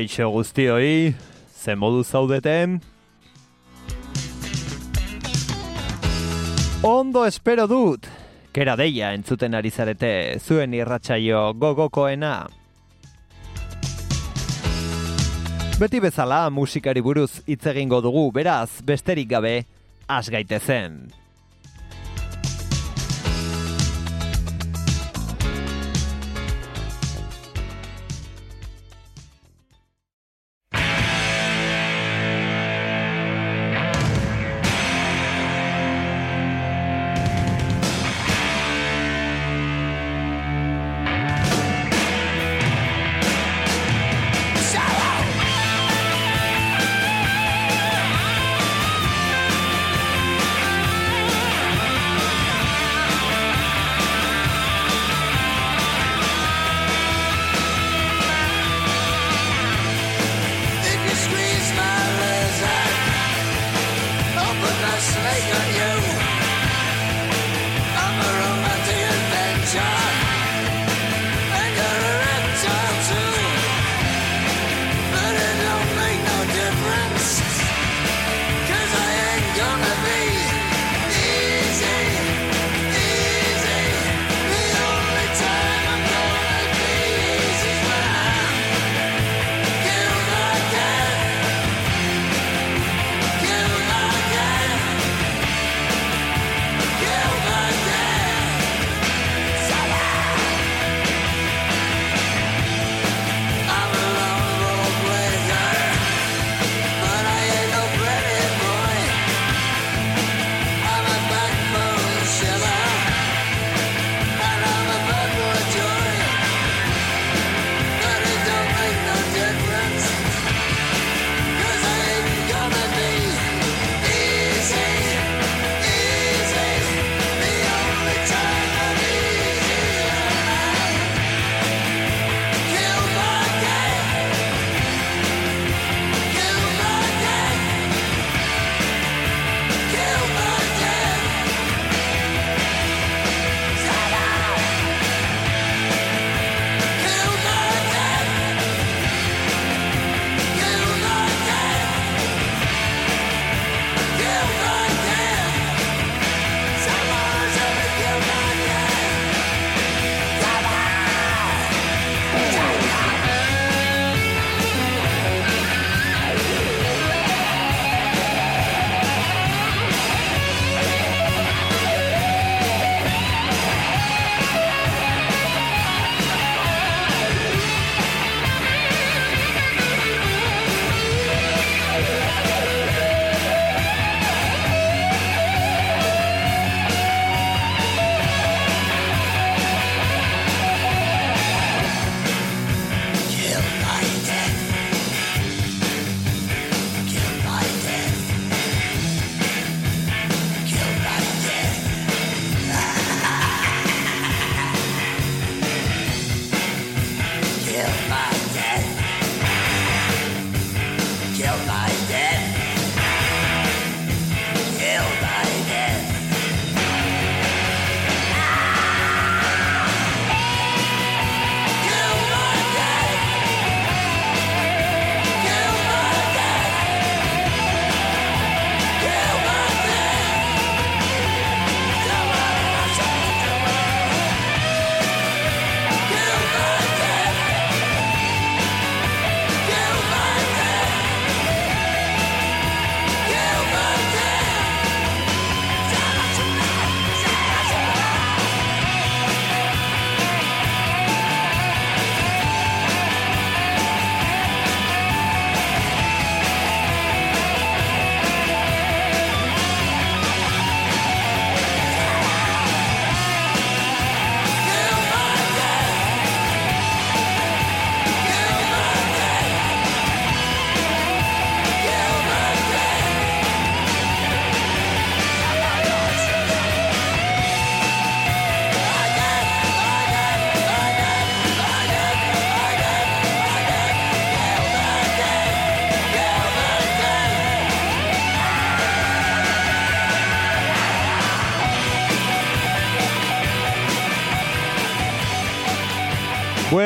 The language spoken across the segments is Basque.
Kaixo guztioi, ze modu zaudeten? Ondo espero dut, kera deia entzuten ari zarete zuen irratsaio gogokoena. Beti bezala musikari buruz hitz egingo dugu, beraz, besterik gabe, has gaitezen.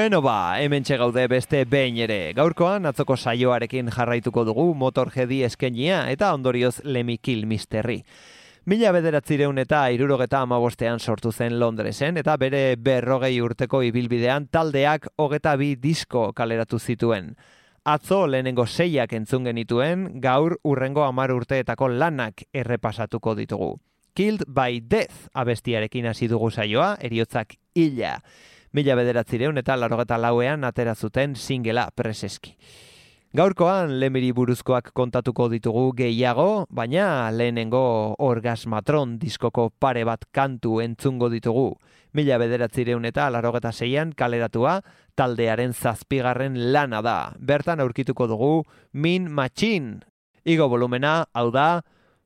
Bueno ba, hemen gaude beste behin ere. Gaurkoan, atzoko saioarekin jarraituko dugu motorjedi eskenia eta ondorioz lemikil misterri. Mila bederatzireun eta irurogeta amabostean sortu zen Londresen eta bere berrogei urteko ibilbidean taldeak hogeta bi disko kaleratu zituen. Atzo lehenengo seiak entzun genituen, gaur urrengo amar urteetako lanak errepasatuko ditugu. Killed by Death abestiarekin hasi dugu saioa, eriotzak illa mila bederatzireun eta larogeta lauean atera zuten singela preseski. Gaurkoan lemiri buruzkoak kontatuko ditugu gehiago, baina lehenengo orgasmatron diskoko pare bat kantu entzungo ditugu. Mila bederatzireun eta larogeta zeian kaleratua taldearen zazpigarren lana da. Bertan aurkituko dugu Min Machine. Igo volumena, hau da,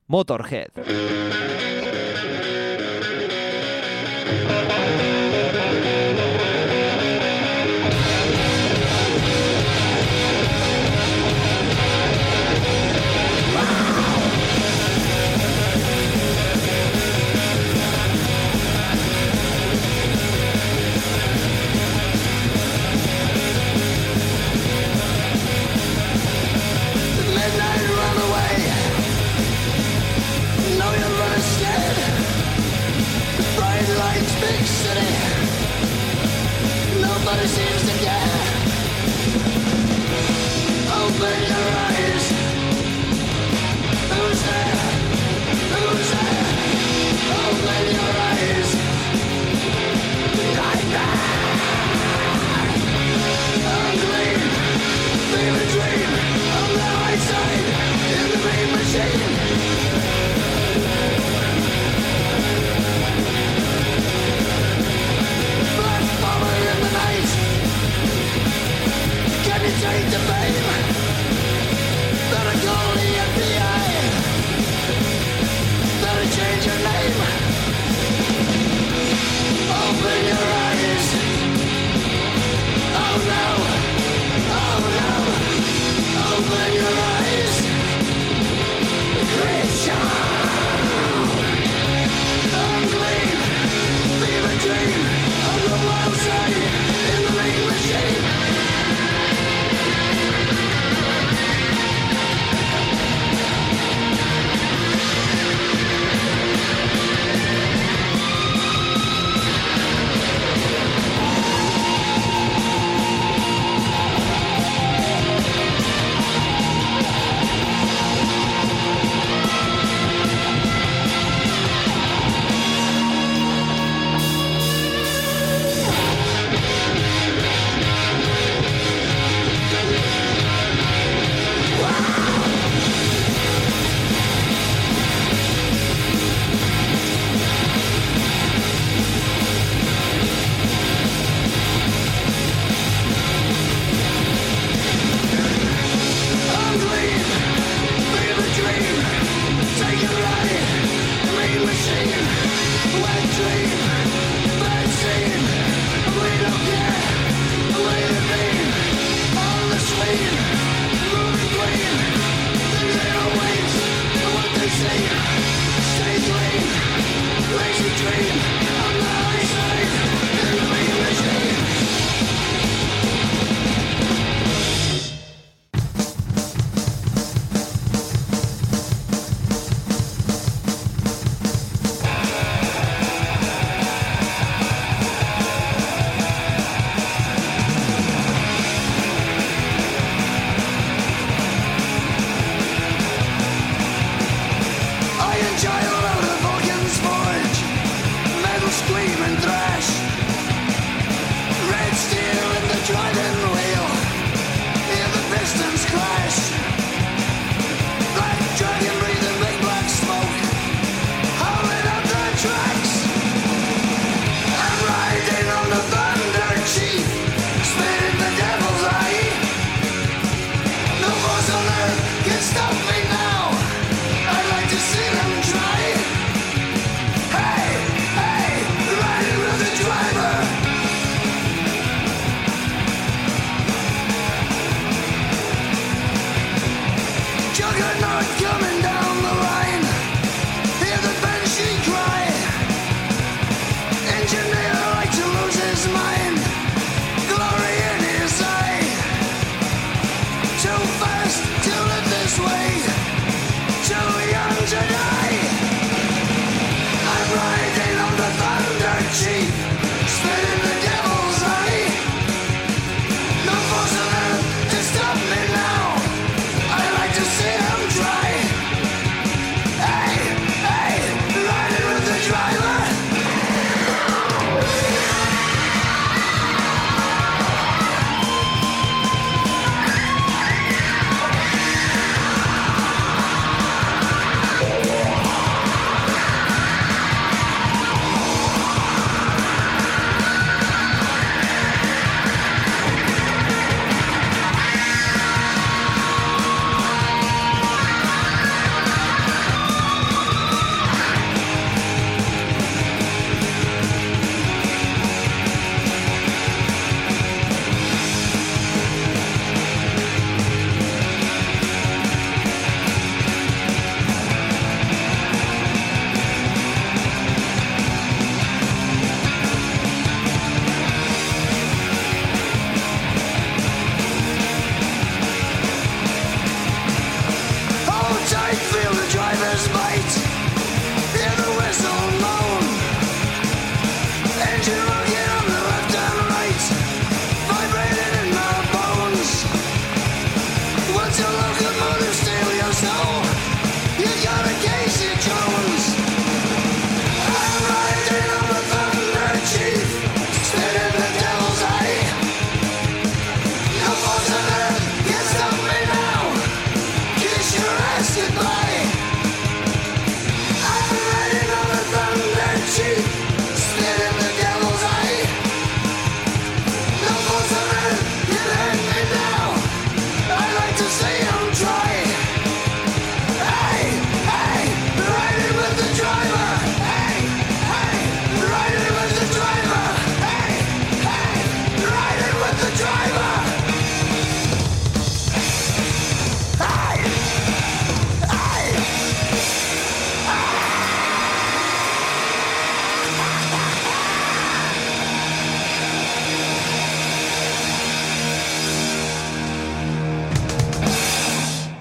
Motorhead.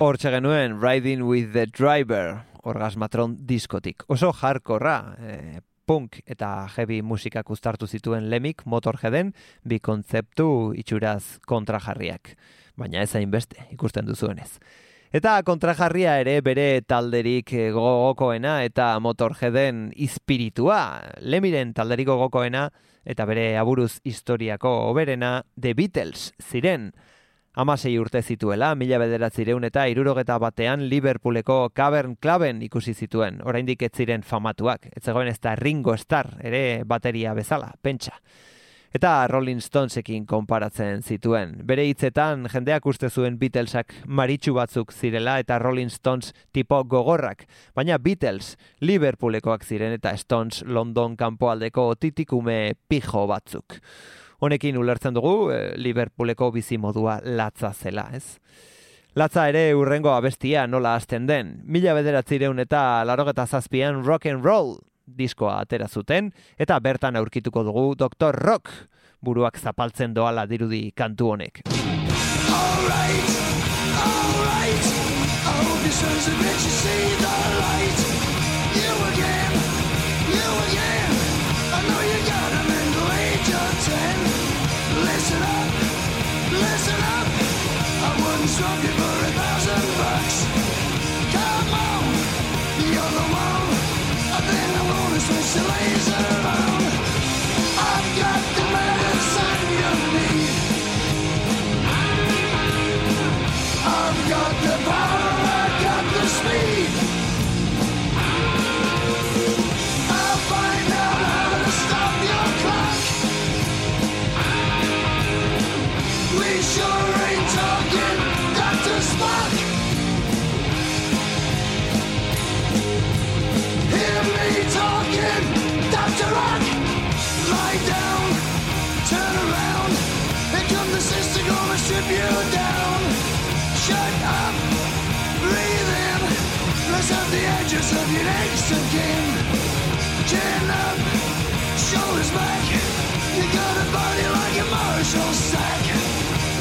Hortxe genuen Riding with the Driver, orgasmatron diskotik. Oso jarkorra, e, punk eta heavy musikak uztartu zituen lemik motorjeden bi kontzeptu itxuraz kontrajarriak. Baina ez beste, ikusten duzuenez. Eta kontrajarria ere bere talderik gogokoena eta motorjeden ispiritua. Lemiren talderik gogokoena eta bere aburuz historiako oberena The Beatles ziren. Amasei urte zituela, mila bederatzireun eta irurogeta batean Liverpooleko Cavern Cluben ikusi zituen. Oraindik ez ziren famatuak, ez zegoen ez da Ringo Starr ere bateria bezala, pentsa. Eta Rolling Stonesekin konparatzen zituen. Bere hitzetan jendeak uste zuen Beatlesak maritxu batzuk zirela eta Rolling Stones tipo gogorrak. Baina Beatles Liverpoolekoak ziren eta Stones London kanpoaldeko titikume pijo batzuk honekin ulertzen dugu e, Liverpooleko bizi modua latza zela, ez? Latza ere urrengo abestia nola hasten den. Mila bederatzireun eta larogeta zazpian rock and roll diskoa atera zuten, eta bertan aurkituko dugu Dr. Rock buruak zapaltzen doala dirudi kantu honek. All right, all right, Some people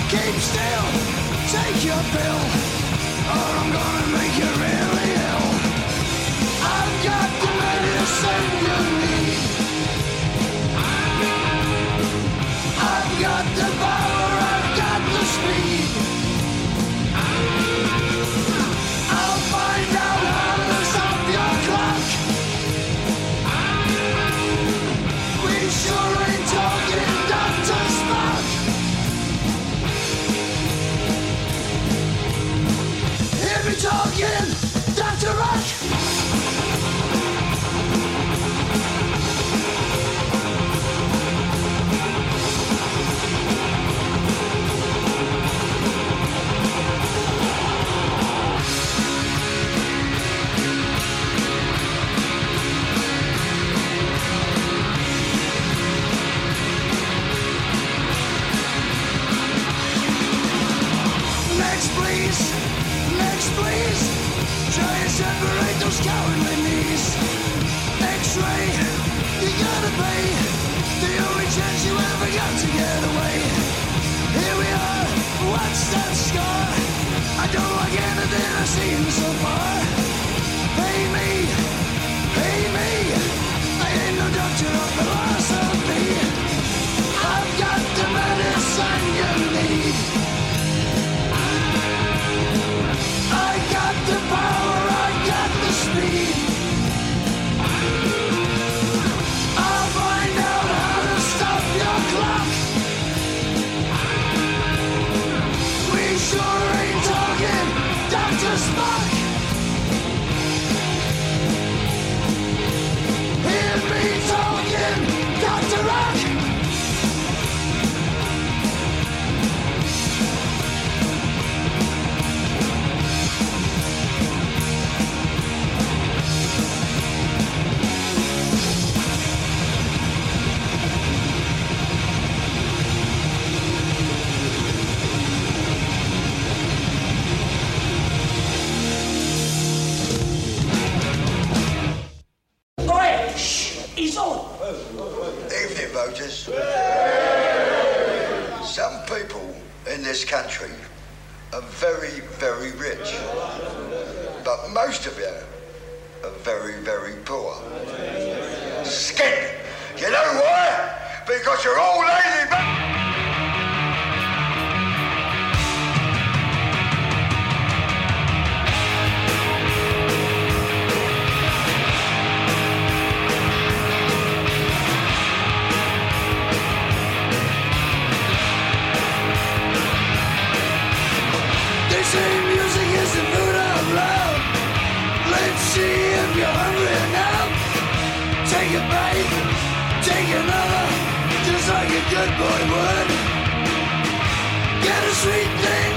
Keep still, take your pill, or I'm gonna make you really cowardly knees. X-ray, you gotta pay. The only chance you ever got to get away. Here we are. What's that scar? I don't like anything I've seen so far. Pay me, pay me. I ain't no doctor good boy would. Get a sweet thing.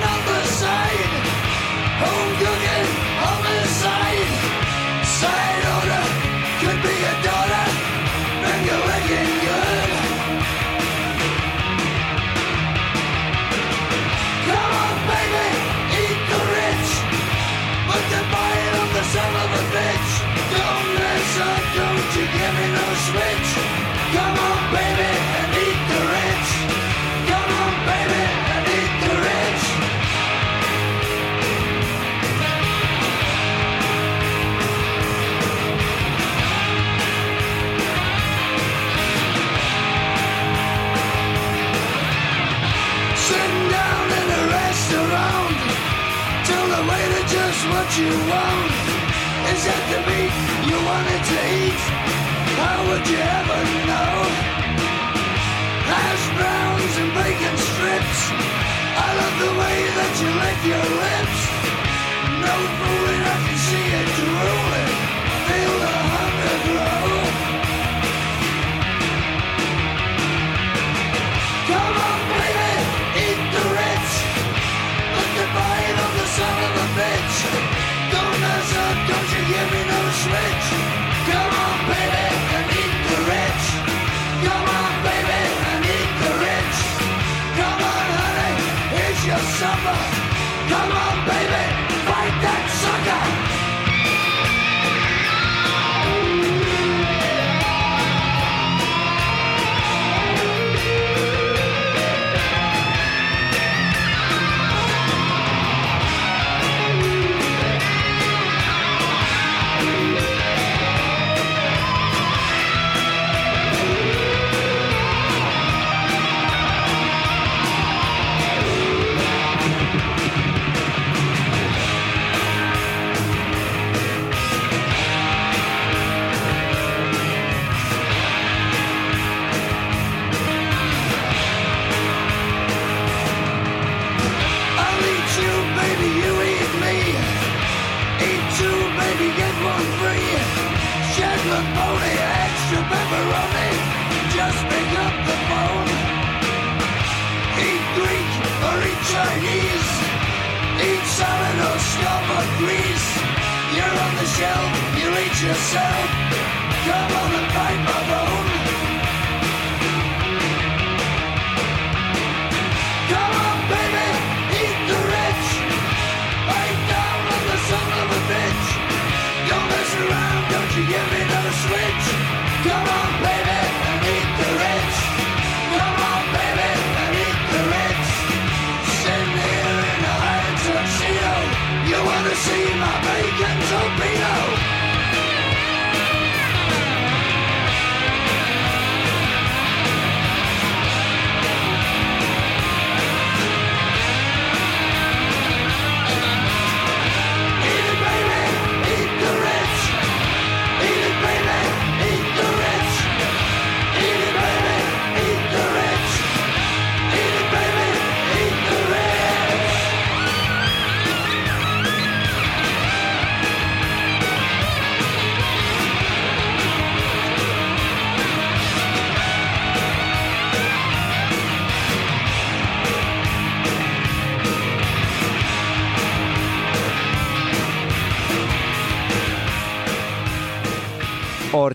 what you want? Is that the meat you wanted to eat? How would you ever know? Hash browns and bacon strips. I love the way that you lick your lips. No fooling, I can see it drooling. Feel the hunger grow.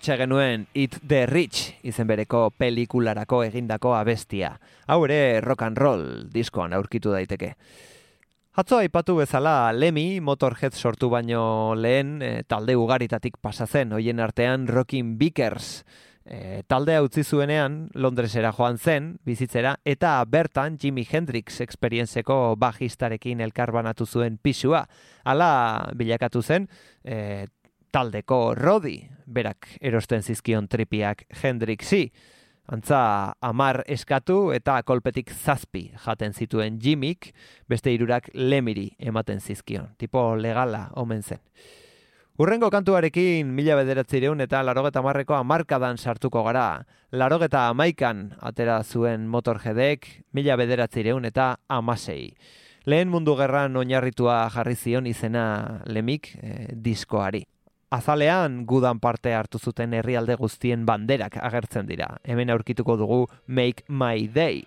hortxe genuen It The Rich izen bereko pelikularako egindako abestia. Hau ere rock and roll diskoan aurkitu daiteke. Atzo aipatu bezala Lemi Motorhead sortu baino lehen e, talde ugaritatik pasa zen hoien artean Rockin Bickers. E, eh, taldea utzi zuenean Londresera joan zen bizitzera eta bertan Jimi Hendrix experienceko bajistarekin elkarbanatu zuen pisua. Hala bilakatu zen e, taldeko Rodi, berak erosten zizkion tripiak Hendrixi. Antza amar eskatu eta kolpetik zazpi jaten zituen Jimik, beste hirurak lemiri ematen zizkion. Tipo legala omen zen. Urrengo kantuarekin mila bederatzireun eta larogeta marreko amarkadan sartuko gara. Larogeta amaikan atera zuen motorjedek mila bederatzireun eta amasei. Lehen mundu gerran oinarritua jarri zion izena lemik eh, diskoari. Azalean gudan parte hartu zuten herrialde guztien banderak agertzen dira. Hemen aurkituko dugu Make My Day.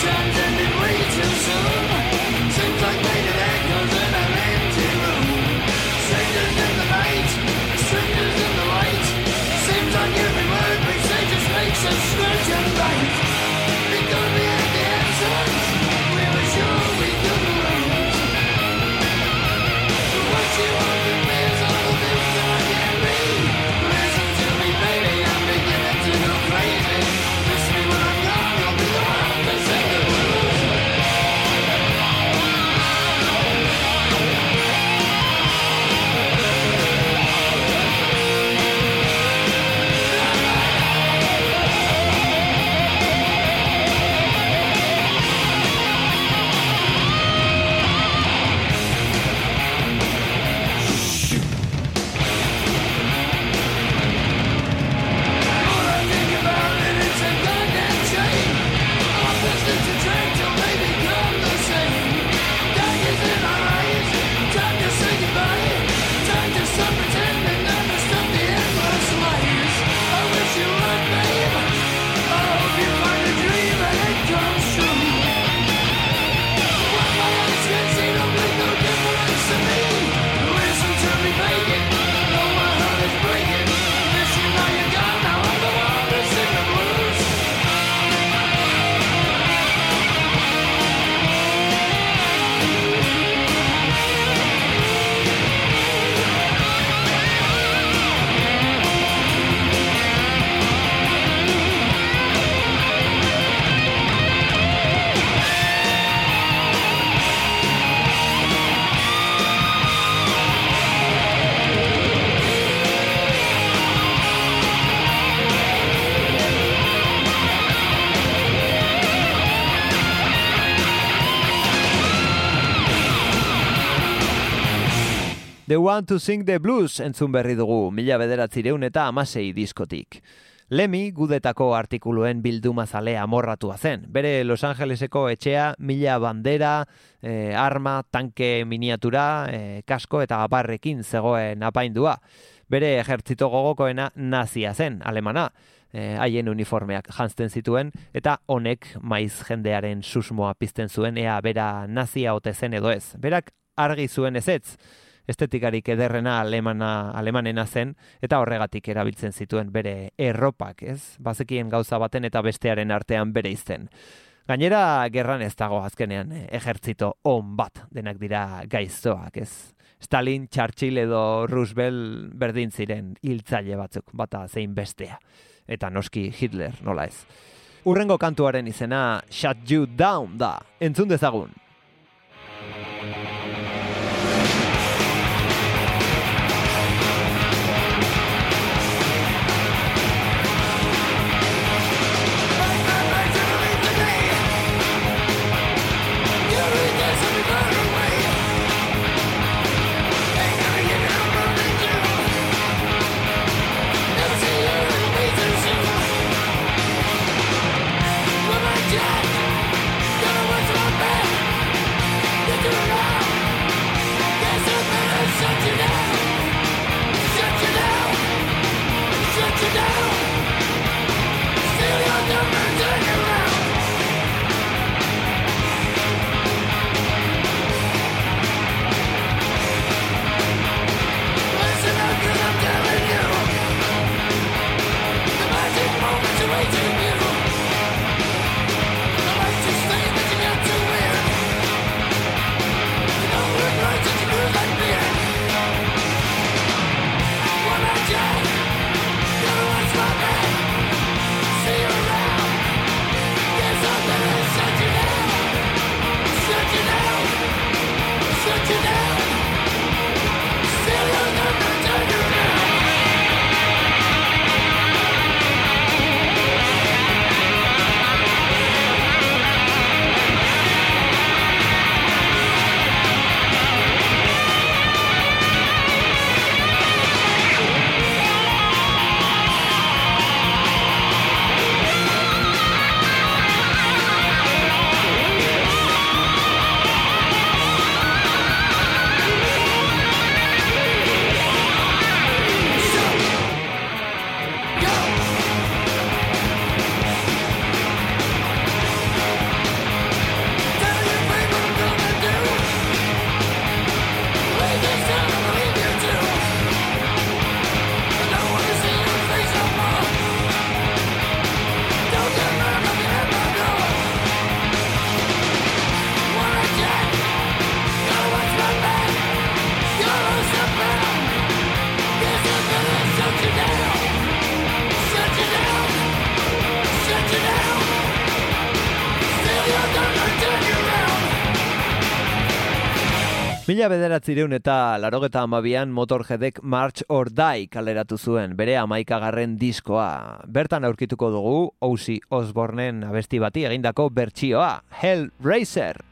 pretending it way too soon One to Sing the Blues entzun berri dugu, mila bederatzireun eta amasei diskotik. Lemi gudetako artikuluen bilduma zalea morratua zen. Bere Los Angeleseko etxea mila bandera, eh, arma, tanke miniatura, eh, kasko eta abarrekin zegoen apaindua. Bere ejertzito gogokoena nazia zen, alemana. Eh, haien uniformeak jantzten zituen, eta honek maiz jendearen susmoa pizten zuen, ea bera nazia ote zen edo ez. Berak argi zuen ezetz, estetikarik ederrena alemana, alemanena zen, eta horregatik erabiltzen zituen bere erropak, ez? Bazekien gauza baten eta bestearen artean bere izten. Gainera, gerran ez dago azkenean eh, ejertzito on bat denak dira gaiztoak, ez? Stalin, Churchill edo Roosevelt berdin ziren hiltzaile batzuk, bata zein bestea. Eta noski Hitler, nola ez. Urrengo kantuaren izena Shut You Down da, entzun dezagun. Yeah. Mila bederatzireun eta larogeta amabian motorjedek March or Die kaleratu zuen, bere amaikagarren diskoa. Bertan aurkituko dugu, Ousi Osbornen abesti bati egindako bertsioa, Hellraiser!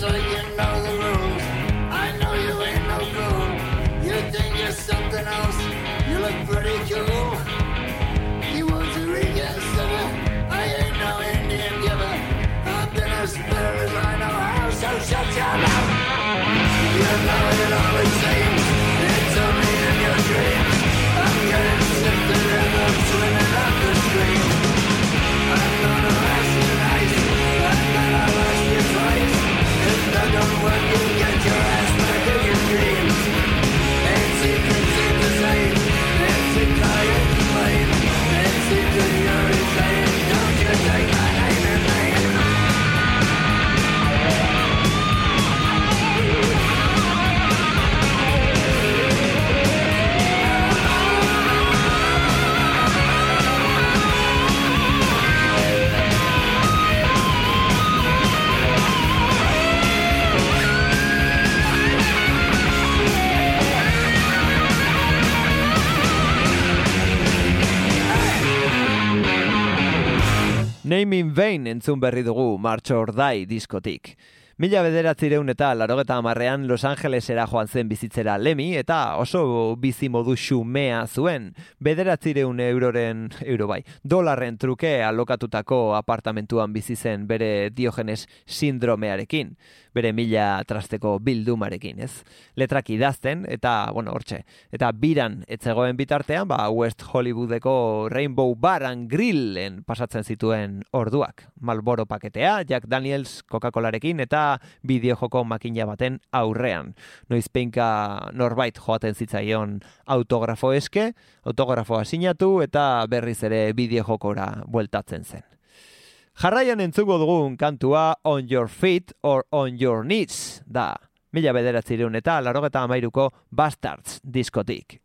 So you know the rules. I know you ain't no fool. You think you're something else. You look pretty cool. Name in Vain entzun berri dugu Martxo Ordai diskotik. Mila bederatzireun eta larogeta amarrean Los Angelesera joan zen bizitzera lemi eta oso bizi modu xumea zuen. Bederatzireun euroren, euro bai, dolarren truke alokatutako apartamentuan bizi zen bere diogenes sindromearekin bere mila trasteko bildumarekin, ez? Letrak idazten, eta, bueno, hortxe, eta biran etzegoen bitartean, ba, West Hollywoodeko Rainbow Bar and Grillen pasatzen zituen orduak. Malboro paketea, Jack Daniels Coca-Colarekin, eta bideojoko makina baten aurrean. Noizpeinka norbait joaten zitzaion autografo eske, autografoa sinatu, eta berriz ere bideojokora bueltatzen zen. Jarraian entzuko dugun kantua On Your Feet or On Your Knees da. Mila bederatzireun eta larogeta amairuko Bastards diskotik.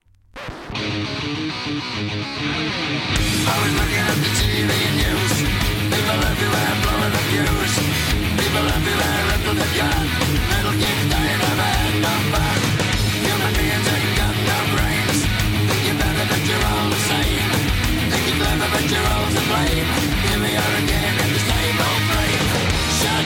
You're all to blame. Give me your again.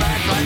back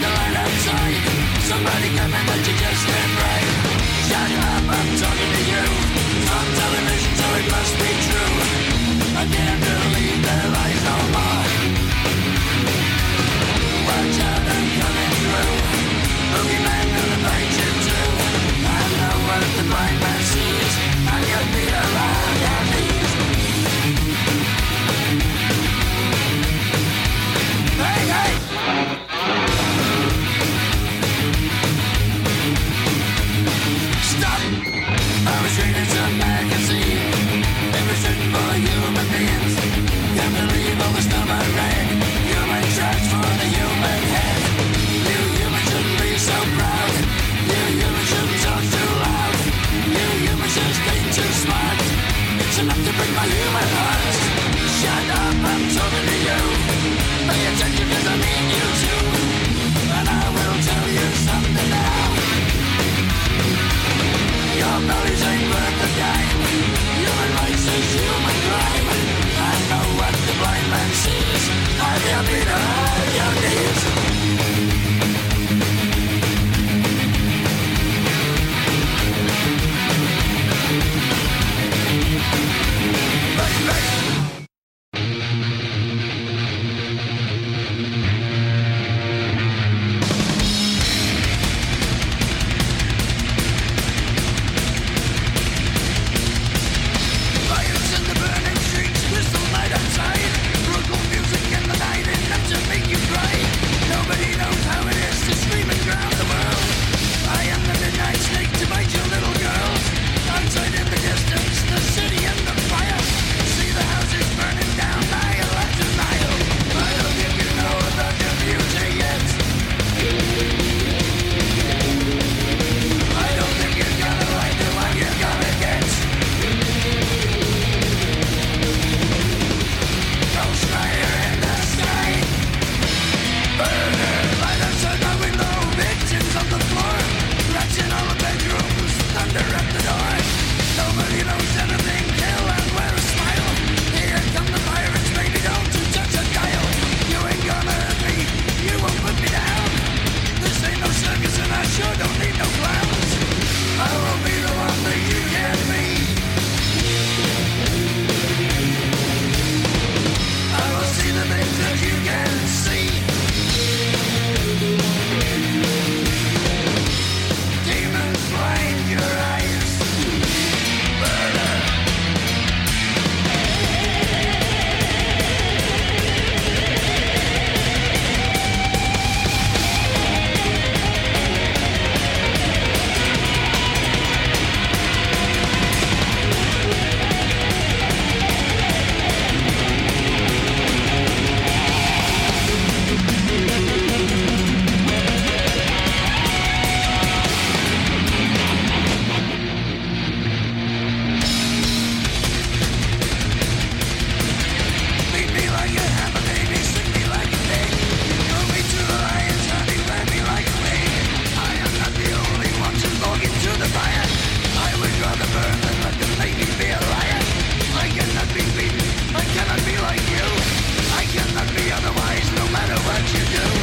you do?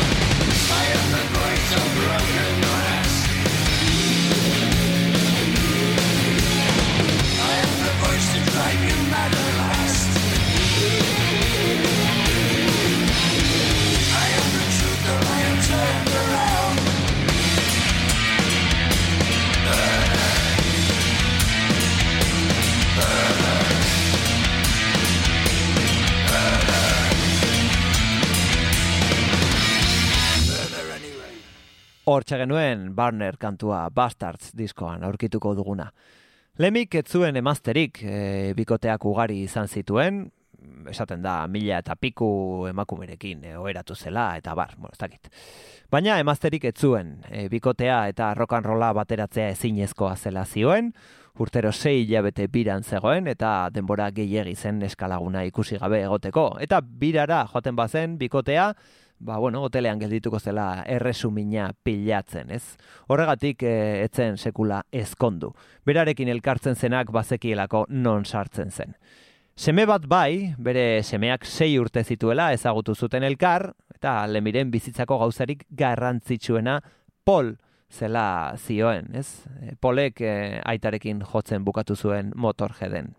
Hortxe genuen Barner kantua Bastards diskoan aurkituko duguna. Lemik ez zuen emazterik e, bikoteak ugari izan zituen, esaten da mila eta piku emakumerekin e, oheratu zela eta bar, bueno, ez dakit. Baina emazterik ez zuen e, bikotea eta rock and bateratzea ezinezkoa zela zioen, urtero sei hilabete biran zegoen eta denbora gehiegi zen eskalaguna ikusi gabe egoteko. Eta birara joaten bazen bikotea, ba, bueno, hotelean geldituko zela erresumina pilatzen, ez? Horregatik e, etzen sekula ezkondu. Berarekin elkartzen zenak bazekielako non sartzen zen. Seme bat bai, bere semeak sei urte zituela ezagutu zuten elkar, eta lemiren bizitzako gauzarik garrantzitsuena Pol zela zioen, ez? E, Polek e, aitarekin jotzen bukatu zuen motor jeden.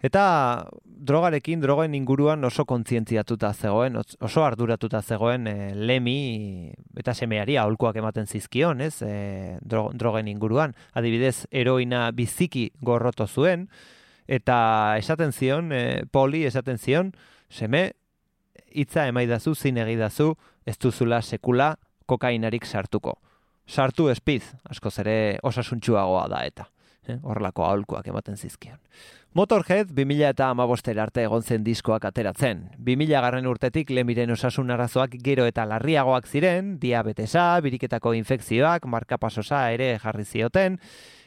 Eta drogarekin, drogen inguruan oso kontzientziatuta zegoen, oso arduratuta zegoen e, lemi eta semeari aholkuak ematen zizkion, ez? E, drogen inguruan. Adibidez, heroina biziki gorroto zuen, eta esaten zion, e, poli esaten zion, seme, hitza emaidazu, zin egidazu, ez duzula sekula kokainarik sartuko. Sartu espiz, asko zere osasuntxuagoa da eta. Eh, horrelako aholkuak ematen zizkion. Motorhead 2000 eta amabostera arte egon zen diskoak ateratzen. 2000 garren urtetik lemiren osasun arazoak gero eta larriagoak ziren, diabetesa, biriketako infekzioak, markapasosa ere jarri zioten,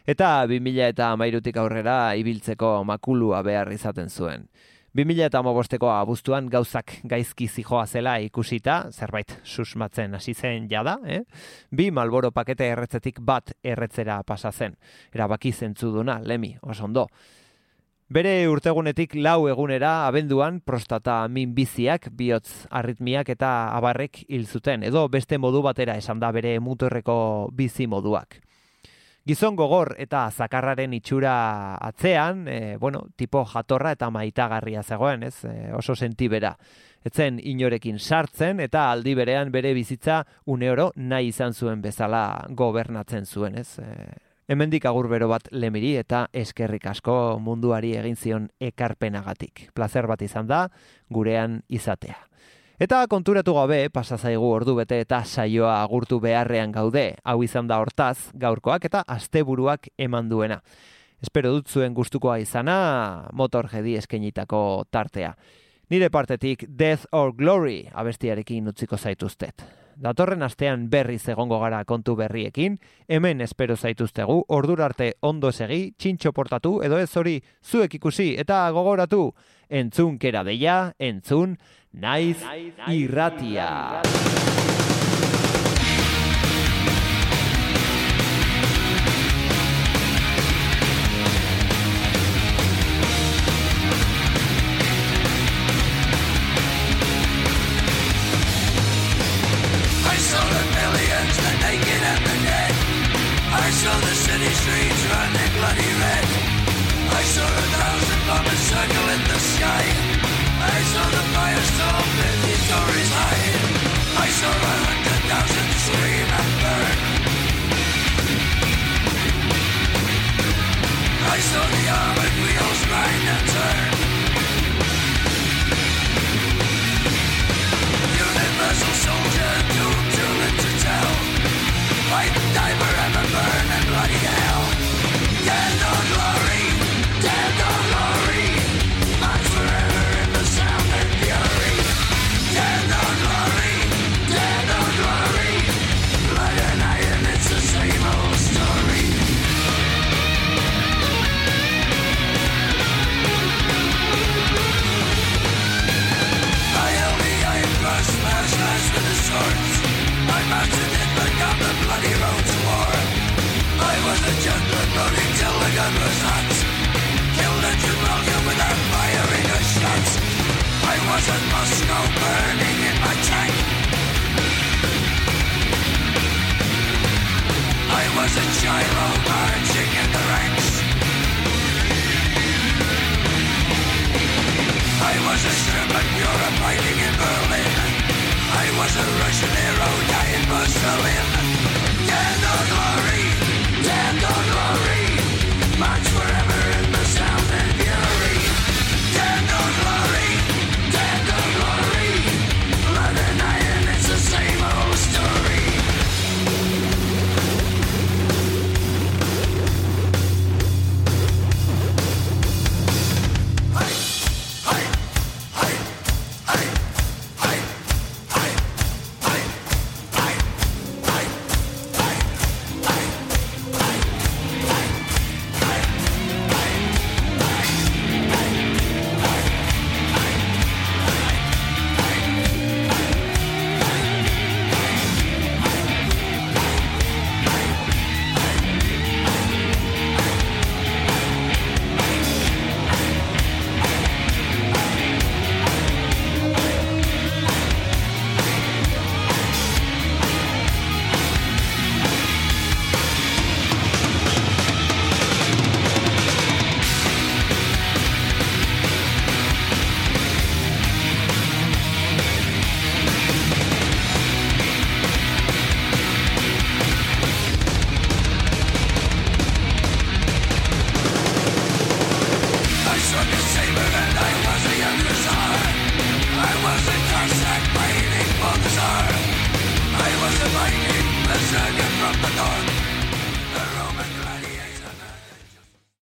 eta 2000 eta amairutik aurrera ibiltzeko makulua behar izaten zuen. 2000 eta amabosteko abuztuan gauzak gaizki zijoa zela ikusita, zerbait susmatzen hasi zen jada, eh? bi malboro pakete erretzetik bat erretzera pasa zen. Erabaki zentzuduna, lemi, oso Bere urtegunetik lau egunera abenduan prostata minbiziak, bihotz arritmiak eta abarrek hil zuten, edo beste modu batera esan da bere muturreko bizi moduak. Gizon gogor eta zakarraren itxura atzean, e, bueno, tipo jatorra eta maitagarria zegoen, ez? E, oso sentibera. Etzen inorekin sartzen eta aldi berean bere bizitza une oro nahi izan zuen bezala gobernatzen zuen, ez? E, hemendik agur bero bat lemiri eta eskerrik asko munduari egin zion ekarpenagatik. Plazer bat izan da, gurean izatea. Eta konturatu gabe, pasa zaigu ordu bete eta saioa agurtu beharrean gaude, hau izan da hortaz, gaurkoak eta asteburuak eman duena. Espero dut zuen gustukoa izana, motor jedi eskenitako tartea. Nire partetik Death or Glory abestiarekin utziko zaituztet. Datorren astean berriz egongo gara kontu berriekin, hemen espero zaituztegu, ordur arte ondo segi, txintxo portatu, edo ez hori zuek ikusi eta gogoratu, entzun kera deia, entzun, naiz irratia. I saw the millions, naked and the dead. I saw the city streets running bloody red. I saw a thousand bombers circle in the sky. I saw the firestorm fifty stories high. I saw a hundred thousand scream and burn. I saw the armored wheels grind and turn. Death or glory, death or glory. Killed with a I was burning in my tank I was Gyro marching in the ranks I was a in Berlin I was a Russian hero dying for Berlin Dead or glory, dead or glory much